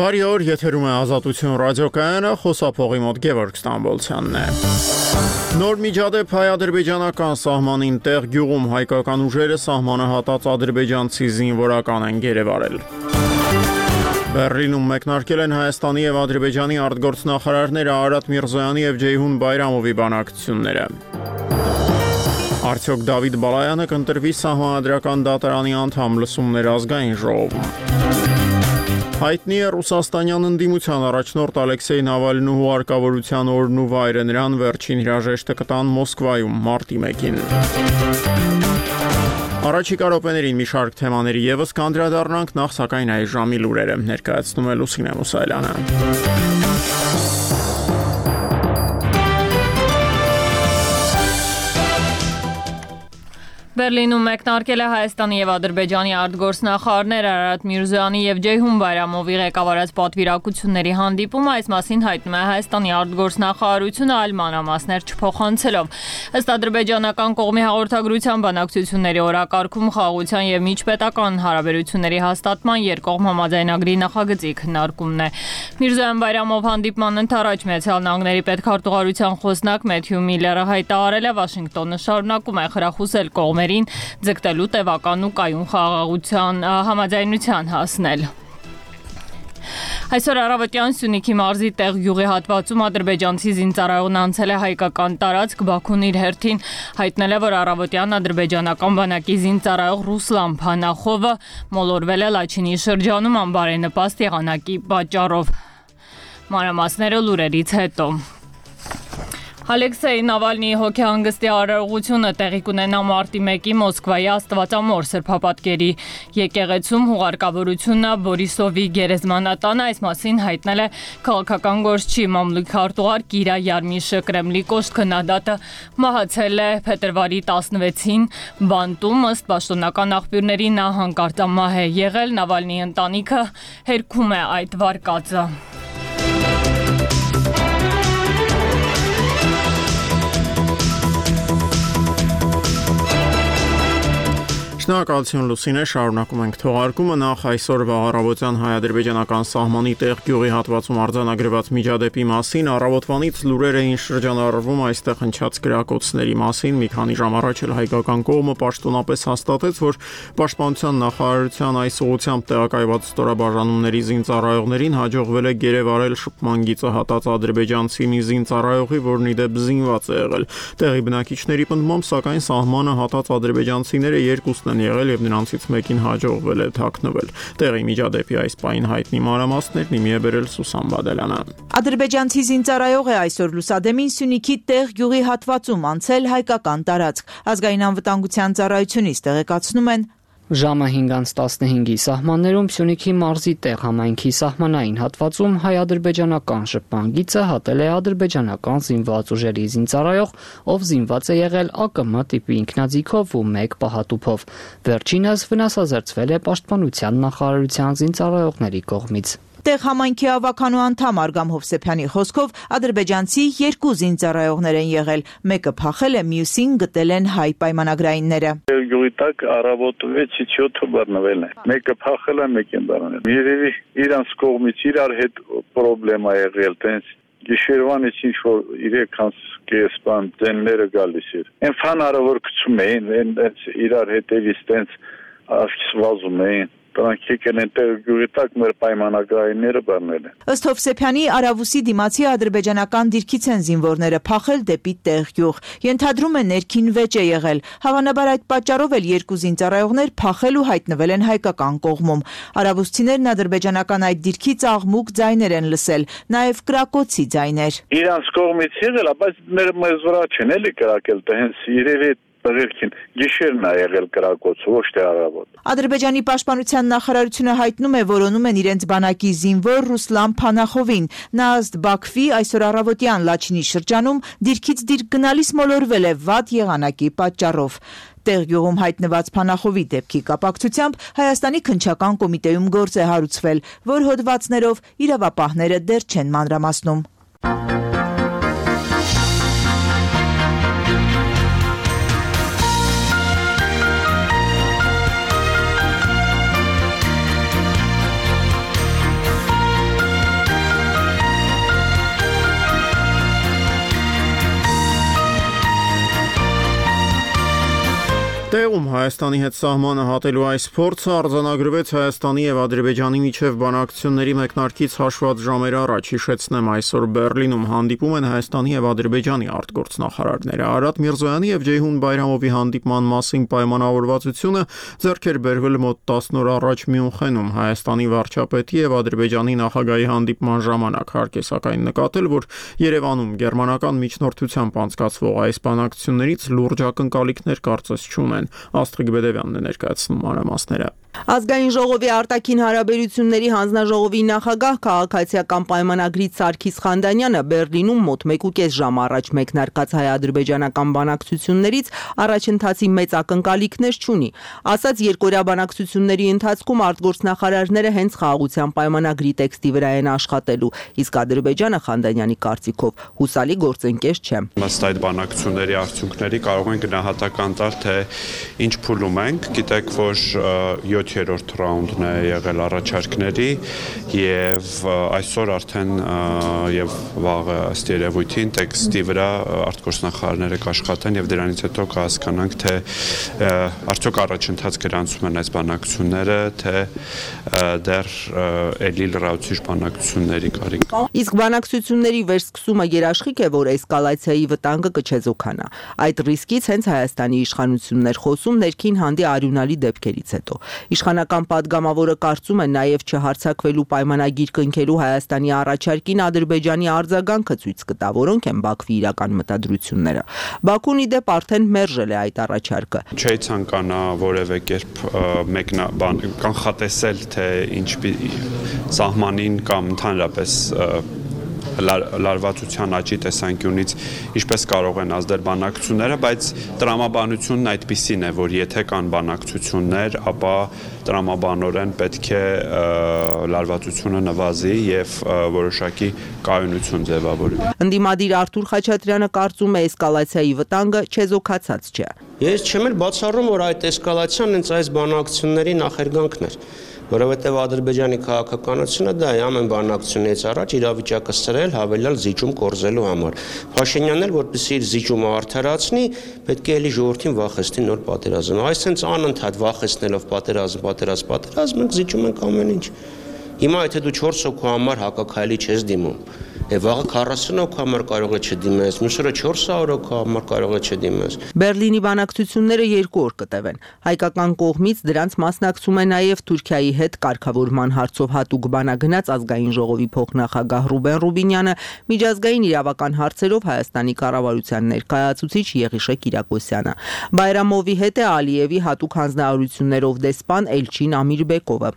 Բարի օր, եթերում է Ազատություն ռադիոկայանը, խոսափողի մոտ Գևորգ Ստամբոլցյանն է։ Նոր միջադեպ հայ-ադրբեջանական սահմանին տեղ գյուղում հայկական ուժերը սահմանը հատած ադրբեջանցի զինվորական են գերեվարել։ Բեռլինում մեկնարկել են Հայաստանի եւ Ադրբեջանի արտգործնախարարները Արարատ Միրզոյանի եւ Ջեյհուն Բայրամովի բանակցությունները։ Արդյոք Դավիթ Բալայանը կընտրվի սահմանադրական դատարանի անդամ լսումներ ազգային ժողովում։ Հայտնի է ռուսաստանյան ընդդիմության առաջնորդ Ալեքսեյ Նավալնուհու արկավորության օրն ու վայրը նրան վերջին հրաժեշտը կտան Մոսկվայում մարտի 1-ին։ Առաջիկա րոպեներին մի շարք թեմաների եւս կանդրադառնանք նախ սակայն այ ժամի լուրերը ներկայացնում է Լուսինե Մուսայելյանը։ Բերլինում մեկնարկել է Հայաստանի եւ Ադրբեջանի արտգործնախարարներ Արարատ Միրզոյանի եւ Ջեյհուն Բայրամովի ղեկավարած պատվիրակությունների հանդիպումը, այս մասին հայտնում է Հայաստանի արտգործնախարարությունը այլ մանրամասներ չփոխանցելով։ Ըստ ադրբեջանական կողմի հաղորդագրության բանակցությունների օրակարգում խաղաղության եւ միջպետական հարաբերությունների հաստատման երկկողմ համաձայնագրի նախագծի քննարկումն է։ Միրզոյան Բայրամով հանդիպման ընթരാճ Միացյալ Նահանգների պետքարտուղարության խոսնակ Մեթյու Միլլերը հայտարարել է Վաշինգտոնը շարունակում է խրախուսել կողմերի կողմերին ձգտելու տևական ու կայուն խաղաղության համաձայնության հասնել։ Այսօր առավոտյան Սյունիքի մարզի տեղ յուղի հատվածում ադրբեջանցի զինծառայողն անցել է հայկական տարածք Բաքուն իր հերթին հայտնել է, որ առավոտյան ադրբեջանական բանակի զինծառայող Ռուսլան Փանախովը մոլորվել է Լաչինի շրջանում անբարենպաստ եղանակի պատճառով։ Մանրամասները լուրերից հետո Ալեքսեյ Նավալնիի հոգեհանգստի արարողությունը տեղի կունենա մարտի 1-ի Մոսկվայի Աստվածամոր սրբապատկերի եկեղեցում հուղարկավորությունը Բորիսովի գերեզմանատանը այս մասին հայտնել է քաղաքական գործչի մամլուք արտուղար Կիրա Յարմիշը Կրեմլի կոշտ քննադատը մահացել է փետրվարի 16-ին Բանտում ըստ պաշտոնական աղբյուրների նա հանկարծամահ է եղել Նավալնիի ընտանիքը հերքում է այդ վարկածը Շնորհակալություն Լուսինե, շարունակում ենք թողարկումը նախ այսօրվա առավոտյան հայ-ադրբեջանական սահմանի տեղ գյուղի հատվածում արձանագրված միջադեպի մասին առավոտվանից լուրեր էին շրջանառվում այստեղ հնչած գրակոծների մասին։ Մի քանի ժամ առաջ էլ հայկական կողմը պաշտոնապես հաստատեց, որ պաշտպանության նախարարության այս ուղությամբ տեղակայված ստորաբաժանումների զինծառայողներին հաջողվել է գերեվարել շփման գիծը հատած ադրբեջանցի մի զինծառայողի, որն ի դեպ զինված է եղել։ Տեղի բնակիչների պնդմամբ, սակայն սահմանը հատած ադրբեջանցիները երկուսն են են եղել եւ նրանցից մեկին հաջողվել է թաքնվել։ Տեղի միջադեպի այս պայն հայտնի մանրամասներն իմի է բերել Սուսան Բադելյանը։ Ադրբեջանցի զինծառայող է այսօր Լուսադեմին Սյունիքի տեղ գյուղի հատվածում անցել հայկական տարածք։ Ազգային անվտանգության ծառայությունից տեղեկացնում են Ժամը 5:15-ի սահմաններում Սյունիքի մարզի տեղ համայնքի սահմանային հատվածում հայ-ադրբեջանական շփման գիծը հատել է ադրբեջանական զինված ուժերի զինծառայող, ով զինված է եղել ԱԿՄ տիպի ինքնաձիգով ու 1 պահատուփով։ Վերջինս վնասազերծվել է պաշտպանության նախարարության զինծառայողների կողմից։ Տեղ համայնքի ավականու անդամ Արգամ Հովսեփյանի խոսքով ադրբեջանցի երկու զինծառայողներ են եղել, մեկը փախել է, մյուսին գտել են հայ պայմանագրայինները։ Գյուղի տակ առավոտ 6-ից 7 բռնվել են։ Մեկը փախել է, մեկին բռնել։ Երևի իրանց կողմից իրար հետ խնդրեմա եղել, տենց գիշերվանից ինչ որ 3-ից կեսպան դենները գալիս էր։ Այն ֆանարը որ գցում էին, այն իրար հետևից տենց ասվազում էին Դրանք եկել են տեղ գյուղի տակ մեր պայմանագրայինները բռնել են։ Ըստ Հովսեփյանի Արավուսի դիմացի ադրբեջանական դիրքից են զինվորները փախել դեպի տեղ գյուղ։ Ենթադրում է ներքին վեճ է եղել։ Հավանաբար այդ պատճառով էլ երկու զինծառայողներ փախել ու հայտնվել են հայկական կողմում։ Արավուսցիներն ադրբեջանական այդ դիրքից աղմուկ ձայներ են լսել, նաև կրակոցի ձայներ։ Իրանց կողմից եղել, բայց մեր մեզ վրա չեն էլի կրակել, դա հենց երևի տղերքին գիշերն է եղել կրակոց, ոչ թե առավոտ։ Ադրբեջանի պաշտպանության նախարարությունը հայտնում է, որոնում են իրենց բանակի զինվոր Ռուսլան Փանախովին։ Նա ըստ Բաքվի այսօր առավոտյան Լաչինի շրջանում դիրքից դիրք գնալիս մոլորվել է վատ եղանակի պատճառով։ Տեղ գյուղում հայտնված Փանախովի դեպքի կապակցությամբ Հայաստանի քնչական կոմիտեում գործ է հարուցվել, որ հոդվածներով իրավապահները դեռ չեն մանրամասնում։ Հայաստանի հետ սահմանը հատելու այս փորձը արձանագրվեց Հայաստանի եւ Ադրբեջանի միջև բանակցությունների մեկնարկից հաշված ժամեր առաջ։ Հիշեցնեմ, այսօր Բերլինում հանդիպում են Հայաստանի եւ Ադրբեջանի արտգործնախարարները։ Արադ Միրզոյանի եւ Ջեյհուն Բայրամովի հանդիպման մասին պայմանավորվածությունը ձեռք էր բերվել մոտ 10 օր առաջ Մյունխենում Հայաստանի վարչապետի եւ Ադրբեջանի նախագահի հանդիպման ժամանակ։ Հարկ է սակայն նկատել, որ Երևանում գերմանական միջնորդությամբ անցկացվող այս բանակցություններից լուրջ ակնկալիքներ կարծես չունեն։ Աստղիկ Բեդևյանն է ներկայացնում մանրամասները։ Ազգային ժողովի արտաքին հարաբերությունների հանձնաժողովի նախագահ քաղաքացիական պայմանագրից Սարգիս Խանդանյանը Բերլինում մոտ 1.5 ժամ առաջ մեկնարկած հայ-ադրբեջանական բանակցություններից առաջընթացի մեծ ակնկալիքներ չունի։ Ասած երկօրյա բանակցությունների ընթացքում արտգործնախարարները հենց խաղաղության պայմանագրի տեքստի վրա են աշխատելու, իսկ Ադրբեջանը Խանդանյանի կարծիքով հուսալի գործընկեր չէ։ Ըստ այդ բանակցությունների արդյունքների կարող են գնահատական տալ, թե ինչ փուլում ենք։ Գիտեք, որ 7-րդ ռաունդն է եղել առաջարկների եւ այսօր արդեն եւ վաղը ըստ երևույթին տեքստի վրա արտգործնախարարները կաշխատեն եւ դրանից հետո կհասկանանք թե արդյոք առաջընթաց գրանցում են այս բանակցությունները թե դեռ ելի լրացուցիչ բանակցությունների կարիք։ Իսկ բանակցությունների վերսկսումը երաշխիք է, որ էսկալացիայի վտանգը կչեզոքանա։ Այդ ռիսկից հենց Հայաստանի իշխանություններ խոսում ներքին հանդի արյունալի դեպքերից հետո։ Իշխանական падգամավորը կարծում է նաև չհարցակվելու պայմանագիր կնքելու Հայաստանի առաջարկին Ադրբեջանի արձագանքը ցույց կտա, որոնք են Բաքվի իրական մտադրությունները։ Բաքուն ի դեպ արդեն մերժել է այդ առաջարկը։ Չի ցանկանա որևէ կերպ մեկնա բան կանխատեսել թե ինչպի սահմանին կամ ընդհանրապես լարվածության աճի տեսանկյունից ինչպես կարող են ազդել բանակցությունները, բայց տրամաբանությունն այդպիսին է, որ եթե կան բանակցություններ, ապա տրամաբանորեն պետք է լարվածությունը նվազի եւ որոշակի կայունություն ձևավորի։ Ընդդիմադիր Արթուր Խաչատրյանը կարծում է էսկալացիայի վտանգը չեզոքացած չէ։ Ես չեմ էլ բացառում, որ այդ էսկալացիան հենց այս բանակցությունների նախերգանքն էր որովհետև Ադրբեջանի քաղաքականությունը դա է ամեն բանակցությունից առաջ իրավիճակը սրել հավելյալ զիջում կորզելու համար։ Փաշինյանն էլ որպեսզի իր զիջումը արդարացնի, պետք է էլի ժողովրդին վախեցնի նոր պատերազմ։ Այսինքն անընդհատ վախեցնելով պատերազմ, պատերազմ, պատերազմ մենք զիջում ենք ամեն ինչ։ Հիմա եթե դու 4 հոգու համար հակակայելի չես դիմում, Եվ վաղը 40 հոգու համար կարող է չդիմես, մյուսը 400 հոգու համար կարող է չդիմես։ Բերլինի բանակցությունները երկու օր կտևեն։ Հայկական կողմից դրանց մասնակցում է նաև Թուրքիայի հետ կարգավորման հարցով հատուկ բանագնաց ազգային ժողովի փոխնախագահ Ռուբեն Ռուբինյանը, միջազգային իրավական հարցերով Հայաստանի կառավարության ներկայացուցիչ Եղիշե Կիրակոսյանը։ Բայրամովի հետ է Ալիևի հատուկ հանձնարարություններով դեսպան Էլչին Ամիրբեկովը։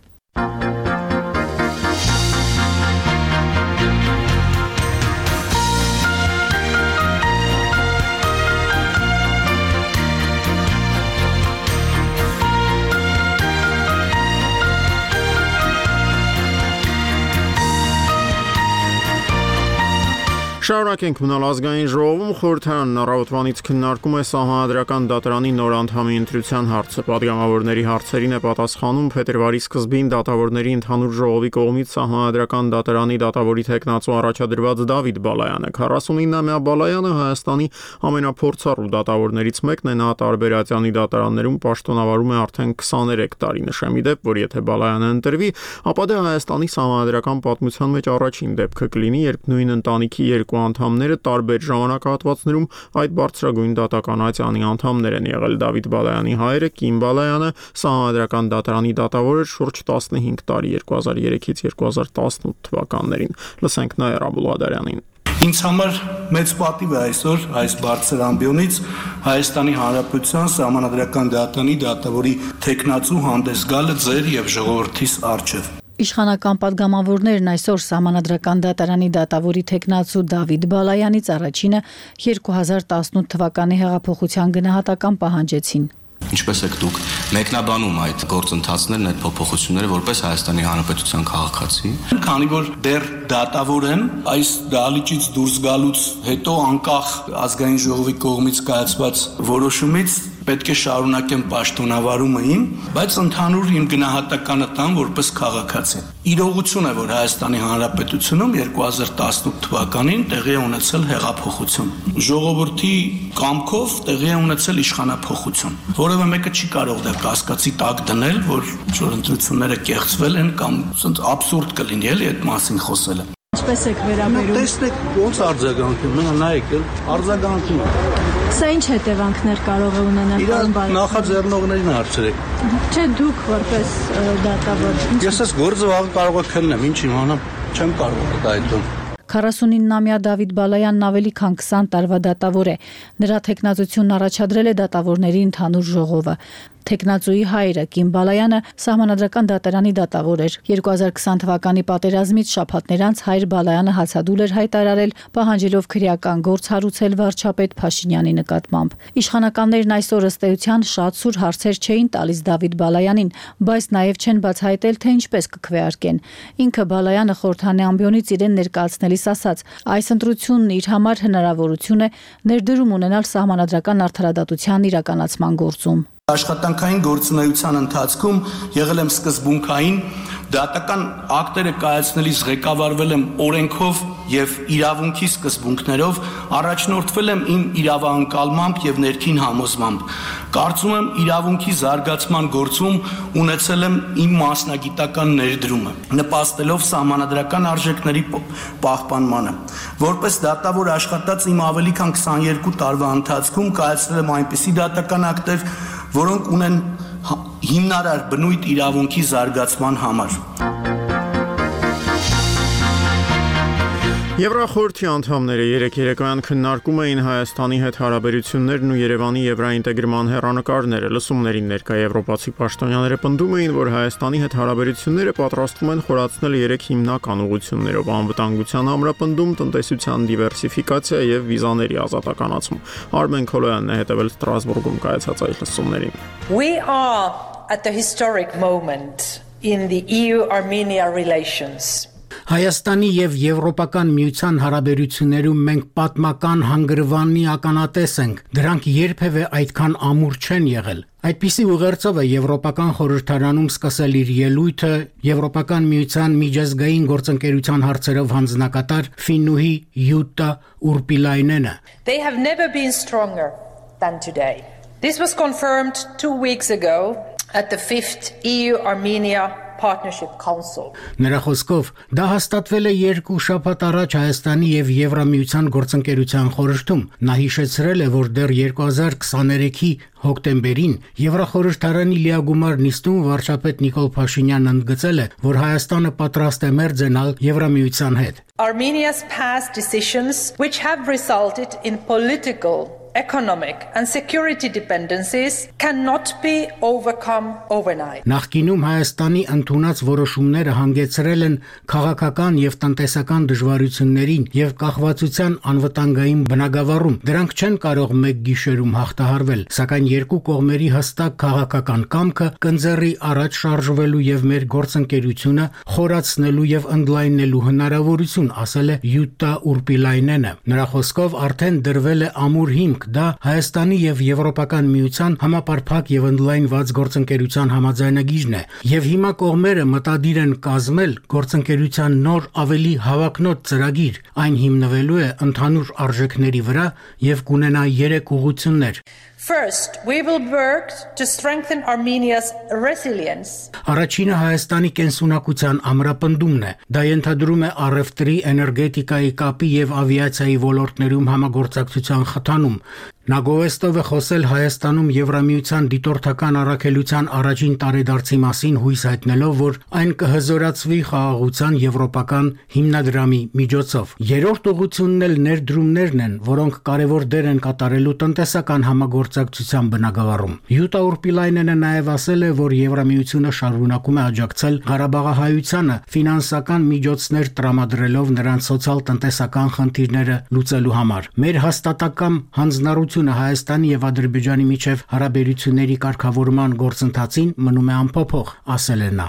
Շարունակենք մնալ ազգային ժողովում խորհրդարանն առավոտվանից քննարկում է սահմանադրական դատարանի նոր անդամի ընտրության հարցը։ Պատգամավորների հարցերին է պատասխանում փետրվարի սկզբին դատավորների ընդհանուր ժողովի կողմից սահմանադրական դատարանի դատավորի տեխնացու առաջադրված Դավիթ Բալայանը։ 49-ամյա Բալայանը Հայաստանի ամենափորձառու դատավորներից մեկն է, նա տարբերացյանի դատարաններում պաշտոնավարում է արդեն 23 տարի։ Նշեմ իդեպ, որ եթե Բալայանը ընտրվի, ապա դա Հայաստանի սահմանադրական պատմության մեջ առաջին դեպքը կլինի, երբ նույն ընտանիքի երկու երկու անդամները տարբեր ժամանակահատվածներում այդ բարձրագույն դատականացյանի անդամներ են եղել. Դավիթ Բալայանի հայրը Կիմ Բալայանը սահմանադրական դատարանի դատավոր էր շուրջ 15 տարի 2003-ից 2018 թվականներին լսենք Նաիրա Բուլադարյանին Ինձ համար մեծ պատիվ է այսօր այս բարձր ամբիոնից Հայաստանի Հանրապետության Սահմանադրական դատարանի դատավորի տեխնացու հանդես գալը ձեր եւ ժողովրդիս արժեվ։ Իշխանական падգամավորներն այսօր համանadrական դատարանի դատավորի Թեկնացու Դավիթ Բալայանից առաջինը 2018 թվականի հեղափոխության գնահատական պահանջեցին։ Ինչպես եք դուք մեկնաբանում այդ գործընթացներն, այդ փոփոխությունները որպես Հայաստանի Հանրապետության քաղաքացի, քանի որ դեռ դատավոր եմ, այս դալիճից դուրս գալուց հետո անկախ ազգային ժողովի կողմից կայացված որոշումից պետք է շարունակեմ պաշտոնավարումը իմ, բայց ընդհանուր իմ գնահատականը տամ որպես քաղաքացի։ Իրողություն է, որ Հայաստանի Հանրապետությունում 2018 թվականին տեղի է ունեցել հեղափոխություն։ Ժողովրդի կամքով տեղի է ունեցել իշխանափոխություն։ Որևէ մեկը չի կարող դա կասկածի տակ դնել, որ որ ընտրությունները կեղծվել են կամ ասենց աբսուրդ կլինի էլի այդ մասին խոսելը։ Ինչպես եք վերաբերում։ Տեսնեք ոնց արձագանքում, մենա նայեք, արձագանքում Սա ինչ հետևանքներ կարող է ունենալ պարոն Բարոյ։ Նախաձեռնողներին հարցրեք։ Չէ, դուք որպես դատավոր։ Ես ես գործը վաղ կարող է քննեմ, ինչ իմանամ, չեմ կարող դա այդում։ 49-նամյա Դավիթ Բալայանն ավելի քան 20 տարվա դատավոր է։ Նրա տեխնազությունն առաջադրել է դատավորների ընդհանուր ժողովը։ Տեխնացուի հայրը Կիմ Բալայանը սահմանադրական դատարանի դատավոր էր։ 2020 թվականի պատերազմից շաբաթներ անց հայր Բալայանը հացադուլ էր հայտարարել, պահանջելով քրեական գործ հարուցել վարչապետ Փաշինյանի նկատմամբ։ Իշխանականներն այսօր ըստ էության շատ սուր հարցեր չէին տալիս Դավիթ Բալայանին, բայց նաև չեն բացահայտել, թե ինչպես կքվեարկեն։ Ինքը Բալայանը խորհրդանի ամբիոնից իրեն ներկայացնելիս ասաց. այս ընտրությունն իր համար հնարավորություն է ներդրում ունենալ սահմանադրական արդարադատության իրականացման գործում։ Աշխատանքային գործունեության ընթացքում եղել եմ սկզբունքային դատական ակտերը կայացնելիս ղեկավարվել եմ օրենքով եւ իրավունքի սկզբունքներով, առաջնորդվել եմ իմ իրավանկալմամբ եւ ներքին համոզմամբ։ Կարծում եմ իրավունքի զարգացման գործում ունեցել եմ իմ մասնագիտական ներդրումը, նպաստելով սահմանադրական արժեքների պահպանմանը։ Որպես դատավոր աշխատած իմ ավելի քան 22 տարվա ընթացքում կայացրել եմ այնպիսի դատական ակտեր, որոնք ունեն հիմնարար բնույթ իրավունքի զարգացման համար։ Եվրախորհրդի անդամները երեք երեկոյան քննարկում էին Հայաստանի հետ հարաբերություններն ու Երևանի եվրաինտեգրման հերանեկարները։ Լսումներին ներկա եվրոպացի պաշտոնյաները պնդում էին, որ Հայաստանի հետ հարաբերությունները պատրաստվում են խորացնել երեք հիմնական ուղղություններով՝ անվտանգության ամրապնդում, տնտեսության դիվերսիֆիկացիա եւ վիզաների ազատականացում։ Արմեն Քոլոյանն է հետևել Ստրասբուրգում կայացած այս լսումներին։ We are at the historic moment in the EU-Armenia relations. Հայաստանի եւ Եվրոպական միության հարաբերություններում մենք պատմական հանգրվանի ականատես ենք։ Դրանք երբևէ այդքան ամուր չեն եղել։ Այդպիսի ուղերձով է Եվրոպական խորհրդարանում սկսել իր ելույթը Եվրոպական միության միջազգային գործընկերության հարցերով հանձնակատար Ֆինուհի Յուտա Ուրպիլայնենը։ They have never been stronger than today. This was confirmed 2 weeks ago at the 5th EU-Armenia Partnership Council։ Նրա խոսքով դա հաստատվել է երկու շաբաթ առաջ Հայաստանի եւ Եվրամիության գործընկերության խորհրդում։ Նա հիշեցրել է, որ դեռ 2023-ի հոկտեմբերին Եվրախորհրդարանի լիագումար նիստում վարչապետ Նիկոլ Փաշինյանն ընդգծել է, որ Հայաստանը պատրաստ է մերձենալ Եվրամիության հետ։ Armenia's past decisions which have resulted in political economic and security dependencies cannot be overcome overnight։ Նախկինում Հայաստանի ընդունած որոշումները հանգեցրել են քաղաքական եւ տնտեսական դժվարություններին եւ կախվածության անվտանգային բնագավառում։ Դրանք չեն կարող մեկ գիշերում հաղթահարվել, սակայն երկու կողմերի հստակ քաղաքական կամքը կընձեռի առաջ շարժվելու եւ մեր գործընկերությունը խորացնելու եւ ընդլայնելու հնարավորություն, ասել է Յուտա Ուրպիլայնենը։ Նրա խոսքով արդեն դրվել է ամուր հիմք օրինակ դա Հայաստանի եւ Եվրոպական միության համապարփակ եւ ընդլայնված գործընկերության համաձայնագիրն է եւ հիմա կողմերը մտադիր են կազմել գործընկերության նոր ավելի հավակնոտ ծրագիր այն հիմնվելու է ընդհանուր արժեքների վրա եւ կունենա 3 ուղություններ First, we will work to strengthen Armenia's resilience. Առաջինը Հայաստանի կենսունակության ամրապնդումն է։ Դա ենթադրում է առևտրի, էներգետիկայի, կապի եւ ավիացիայի ոլորտներում համագործակցության խթանում, Նա գովեստով է խոսել Հայաստանում Եվրամիության դիտորդական առաքելության առաջին տարեդարձի մասին հույս հայտնելով, որ այն կհզորացվի խաղաղության եվրոպական հիմնադրամի միջոցով։ Երրորդ ուղությունն էլ ներդրումներն են, որոնք կարևոր դեր են կատարելու տնտեսական համագործակցության բնագավառում։ Յուտա Ուրպիլայնենը նաև ասել է, որ Եվրամիությունը շարունակում է աջակցել Ղարաբաղահայությանը ֆինանսական միջոցներ տրամադրելով նրանց սոցիալ-տնտեսական խնդիրները լուծելու համար։ Մեր հաստատակամ հանձնառություն Հաջողությունը Հայաստանի եւ Ադրբեջանի միջև հարաբերությունների կարգավորման գործընթացին մնում է անփոփոխ, ասել է նա։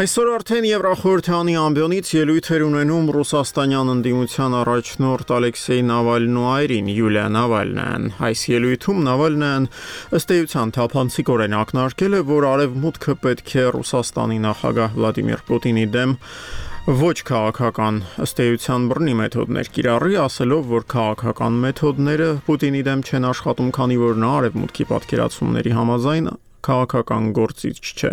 Այսօր արդեն Եվրախորհրդանի ամբիոնից ելույթ էր ունենում ռուսաստանյան ընդդիմության առաջնորդ Ալեքսեյ Նավալնու այրին Յուլիա Նավալնան։ Այս ելույթում Նավալնան ըստ էության թափանցիկորեն ակնարկել է, որ արևմուտքը պետք է Ռուսաստանի նախագահ Վլադիմիր Պուտինի դեմ ոչ քաղաքական ըստ էության բռնի մեթոդներ կիրառի, ասելով, որ քաղաքական մեթոդները Պուտինի դեմ չեն աշխատում, քանի որ նա արևմուտքի պատկերացումների համաձայն քաղաքական գործիչ չէ։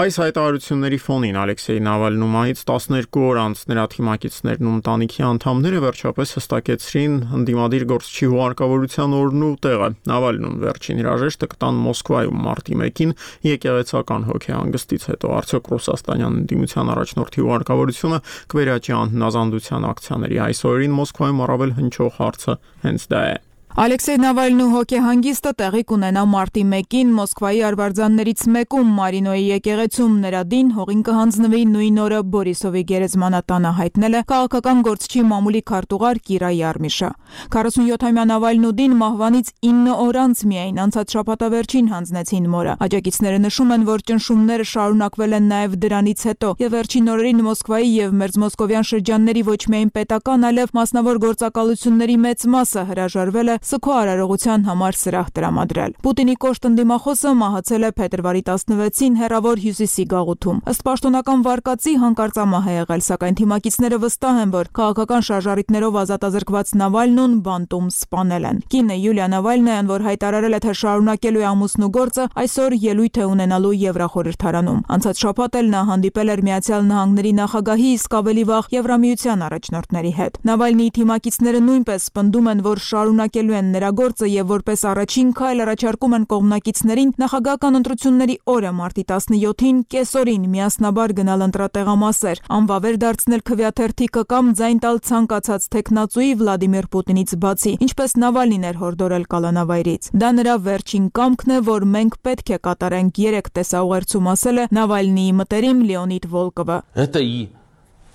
Այս հայտարարությունների ֆոնին Ալեքսեյ Նավալնումայից 12 օր անց նրա թիմակիցներն ու ընտանիքի անդամները վերջապես հստակեցրին ընդդիմադիր գործչի հուարկավորության օրն ու տեղը։ Նավալնուն վերջին հրաժեշտը կտան Մոսկվայում մարտի 1-ին եկեղեցական հոգեհանգստից հետո արդյոք ռուսաստանյան ընդդիմության առաջնորդի հուարկավորությունը կվերաճի անհնազանդության ակցիաների այսօրին Մոսկվայում առավել հնչող հարցը հենց դա է։ Ալեքսեյ Նավալնու հոգեհանգիստը տեղի կունենա մարտի 1-ին Մոսկվայի արվարձաններից մեկում Մարինոյի եկեղեցում նրա դին հողին կհանձնվի նույն օրը Բորիսովի գերեզմանատանը հայտնել է քաղաքական գործչի մամուլի քարտուղար Կիրա Յարմիշը 47-ամյա Նավալնու դին մահվանից 9 օր անց միայն անցած շաբաթավերջին հանձնեցին մորը Աջակիցները նշում են որ ճնշումները շարունակվել են նաև դրանից հետո եւ վերջին օրերին Մոսկվայի եւ Մերձմոսկովյան շրջանների ոչ միայն պետական այլև մասնավոր գործակալությունների մեծ մասը հրաժարվել է սքո արարողության համար սրահ տրամադրել։ Պուտինի կոշտ ընդդիմախոսը մահացել է փետրվարի 16-ին հերավոր հյուսիսի գաղութում։ Ըստ պաշտոնական վարկածի հանկարծամահ է եղել, սակայն թիմակիցները վստահ են, որ քաղաքական շարժարիտներով ազատազրկված Նավալնուն բանտում սպանել են։ Կինը Յուլիա Նավալնայան, որ հայտարարել է, թե շարունակելու է ամուսնու գործը, այսօր ելույթ է ունենալու Եվրախորհրդարանում։ Անցած շաբաթ էլ նա հանդիպել էր Միացյալ Նահանգների նախագահի, իսկ ավելի վաղ Եվրամիության առաջնորդների հետ։ Նավալնիի թիմակիցները նույնպես պնդում են, որ շարունակելու ստեղծելու են նրա գործը եւ որպես առաջին քայլ առաջարկում են կողմնակիցներին նախագահական ընտրությունների օրը մարտի 17-ին կեսօրին միասնաբար գնալ ընտրատեղամասեր, անվավեր դարձնել քվեաթերթիկը կամ ձայն տալ ցանկացած տեխնացուի Վլադիմիր Պուտինից բացի, ինչպես Նավալին էր հորդորել կալանավայրից։ Դա նրա վերջին կամքն է, որ մենք պետք է կատարենք երեք տեսաուղերձում ասել է Նավալնիի մտերիմ Լեոնիդ Վոլկովը։ Это и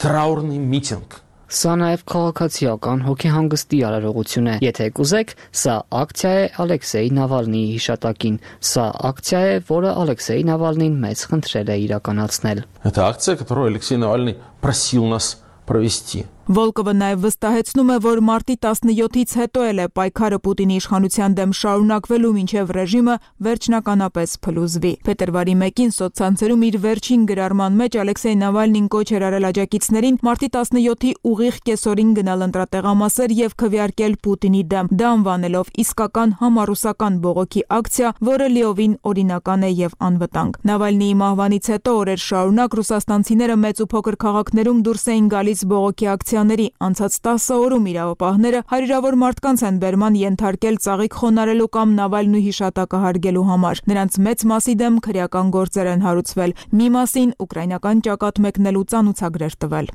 траурный митинг Սա նաև քաղաքացիական հոգեհանգստի արարողություն է։ Եթե կուզեք, սա ակցիա է Ալեքսեյ Նավալնիի հիշատակին։ Սա ակցիա է, որը Ալեքսեյ Նավալնին մեծ խնդրել է իրականացնել։ Эта акция, которую Алексей Навальный просил нас провести. Վոլկովը նաև վստահեցնում է, որ մարտի 17-ից հետո էլ է պայքարը Պուտինի իշխանության դեմ շարունակվելու մինչև ռեժիմը վերջնականապես փլուզվի։ Փետրվարի 1-ին սոցցանցերում իր վերջին գրառման մեջ Ալեքսեյ Նավալնին կոչ էր արել աջակիցներին մարտի 17-ի ուղիղ կեսօրին գնալ ընտրատեղամասեր եւ քվեարկել Պուտինի դեմ, դա անվանելով իսկական համառուսական բողոքի ակցիա, որը լիովին օրինական է եւ անվտանգ։ Նավալնիի մահվանից հետո օրեր շարունակ ռուսաստանցիները մեծ ու փոքր քաղաքներում դուրս էին գալիս բողոքի ակցիա ակցիաների անցած 10 օրում իրավապահները հարյուրավոր մարդկանց են բերման ենթարկել ծաղիկ խոնարելու կամ Նավալնու հիշատակը հարգելու համար։ Նրանց մեծ մասի դեմ քրեական գործեր են հարուցվել։ Մի մասին ուկրաինական ճակատ մեկնելու ցանուցագրեր տվել։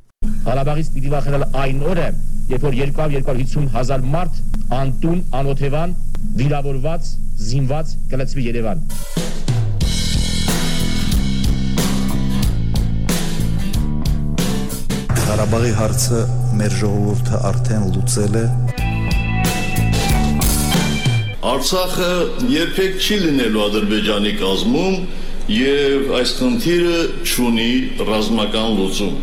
Ղարաբաղից պիտի վախենալ այն օրը, երբ որ 200-250 հազար մարդ անտուն, անօթևան, վիրավորված, զինված կլցվի Երևան։ Ղարաբաղի հարցը մեր ժողովուրդը արդեն լուծել է։ Արցախը երբեք չի լինելու Ադրբեջանի կազմում եւ այս խնդիրը ճունի ռազմական լուծում։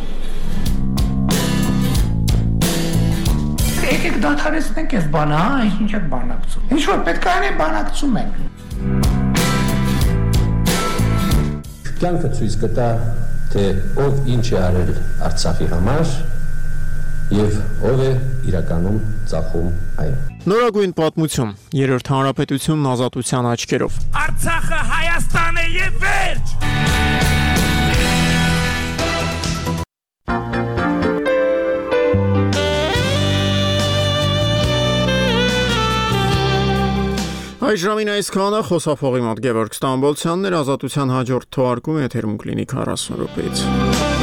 Եկեք դադարեցնենք այս բանը, հա, ինչ եք բանակցում։ Ինչ որ պետք է անեն բանակցում ենք։ Կյանքը ցույց կտա թե ով ինչ է արել Արցախի համար եւ ով է իրականում ծախում այն։ Նորագույն պատմություն։ Երրորդ հանրապետությունն ազատության աչքերով։ Արցախը Հայաստան է եւ վերջ։ Այս ժամին այսքանը խոսափողի մոտ Գևորգ Ստամբոլցյանն էր ազատության հաջորդ թողարկումը եթերում կլինի 40 րոպեից։